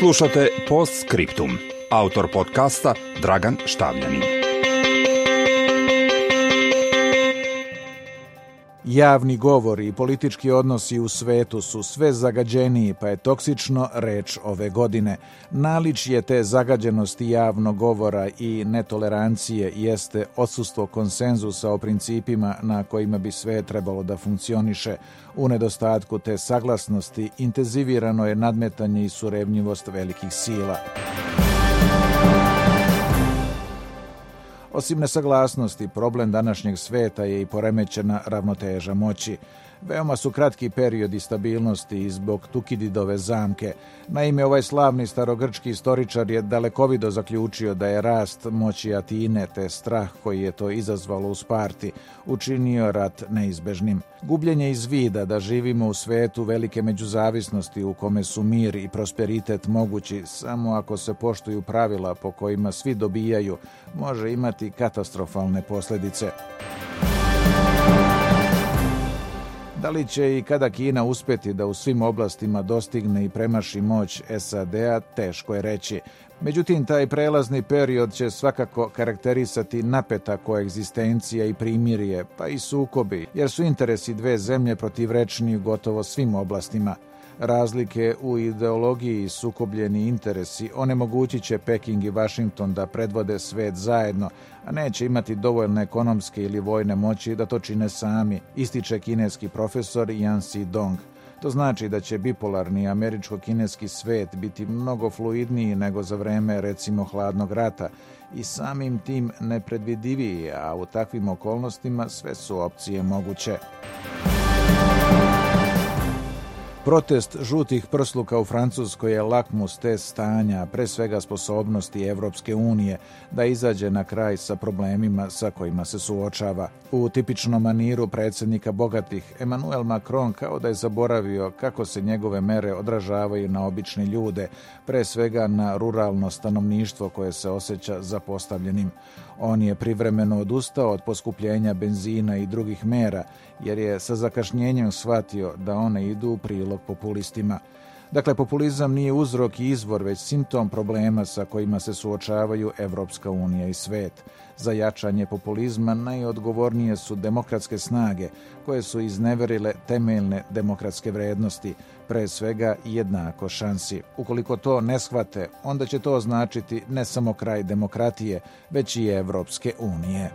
Slušate Post Scriptum. Autor podcasta Dragan Štavljanin. Javni govori i politički odnosi u svetu su sve zagađeniji, pa je toksično reč ove godine. Naličje te zagađenosti javnog govora i netolerancije jeste odsustvo konsenzusa o principima na kojima bi sve trebalo da funkcioniše. U nedostatku te saglasnosti intenzivirano je nadmetanje i surevnjivost velikih sila. Osim nesaglasnosti, problem današnjeg sveta je i poremećena ravnoteža moći. Veoma su kratki periodi stabilnosti i zbog Tukididove zamke. Naime, ovaj slavni starogrčki istoričar je dalekovido zaključio da je rast moći Atine te strah koji je to izazvalo u Sparti učinio rat neizbežnim. Gubljenje iz vida da živimo u svetu velike međuzavisnosti u kome su mir i prosperitet mogući samo ako se poštuju pravila po kojima svi dobijaju može imati katastrofalne posljedice. Da li će i kada Kina uspjeti da u svim oblastima dostigne i premaši moć SAD-a, teško je reći. Međutim, taj prelazni period će svakako karakterisati napeta koegzistencija i primirje, pa i sukobi, jer su interesi dve zemlje protivrečni u gotovo svim oblastima – Razlike u ideologiji i sukobljeni interesi onemogućit će Peking i Washington da predvode svet zajedno, a neće imati dovoljne ekonomske ili vojne moći da to čine sami, ističe kineski profesor Yan Si-dong. To znači da će bipolarni američko-kineski svet biti mnogo fluidniji nego za vreme recimo hladnog rata i samim tim nepredvidiviji, a u takvim okolnostima sve su opcije moguće. Protest žutih prsluka u Francuskoj je lakmus te stanja, pre svega sposobnosti Evropske unije da izađe na kraj sa problemima sa kojima se suočava. U tipičnom maniru predsjednika bogatih, Emmanuel Macron kao da je zaboravio kako se njegove mere odražavaju na obične ljude, pre svega na ruralno stanovništvo koje se osjeća zapostavljenim. On je privremeno odustao od poskupljenja benzina i drugih mera, jer je sa zakašnjenjem shvatio da one idu u prilog populistima. Dakle, populizam nije uzrok i izvor, već simptom problema sa kojima se suočavaju Evropska unija i svet. Za jačanje populizma najodgovornije su demokratske snage, koje su izneverile temeljne demokratske vrednosti, pre svega jednako šansi. Ukoliko to ne shvate, onda će to značiti ne samo kraj demokratije, već i Evropske unije.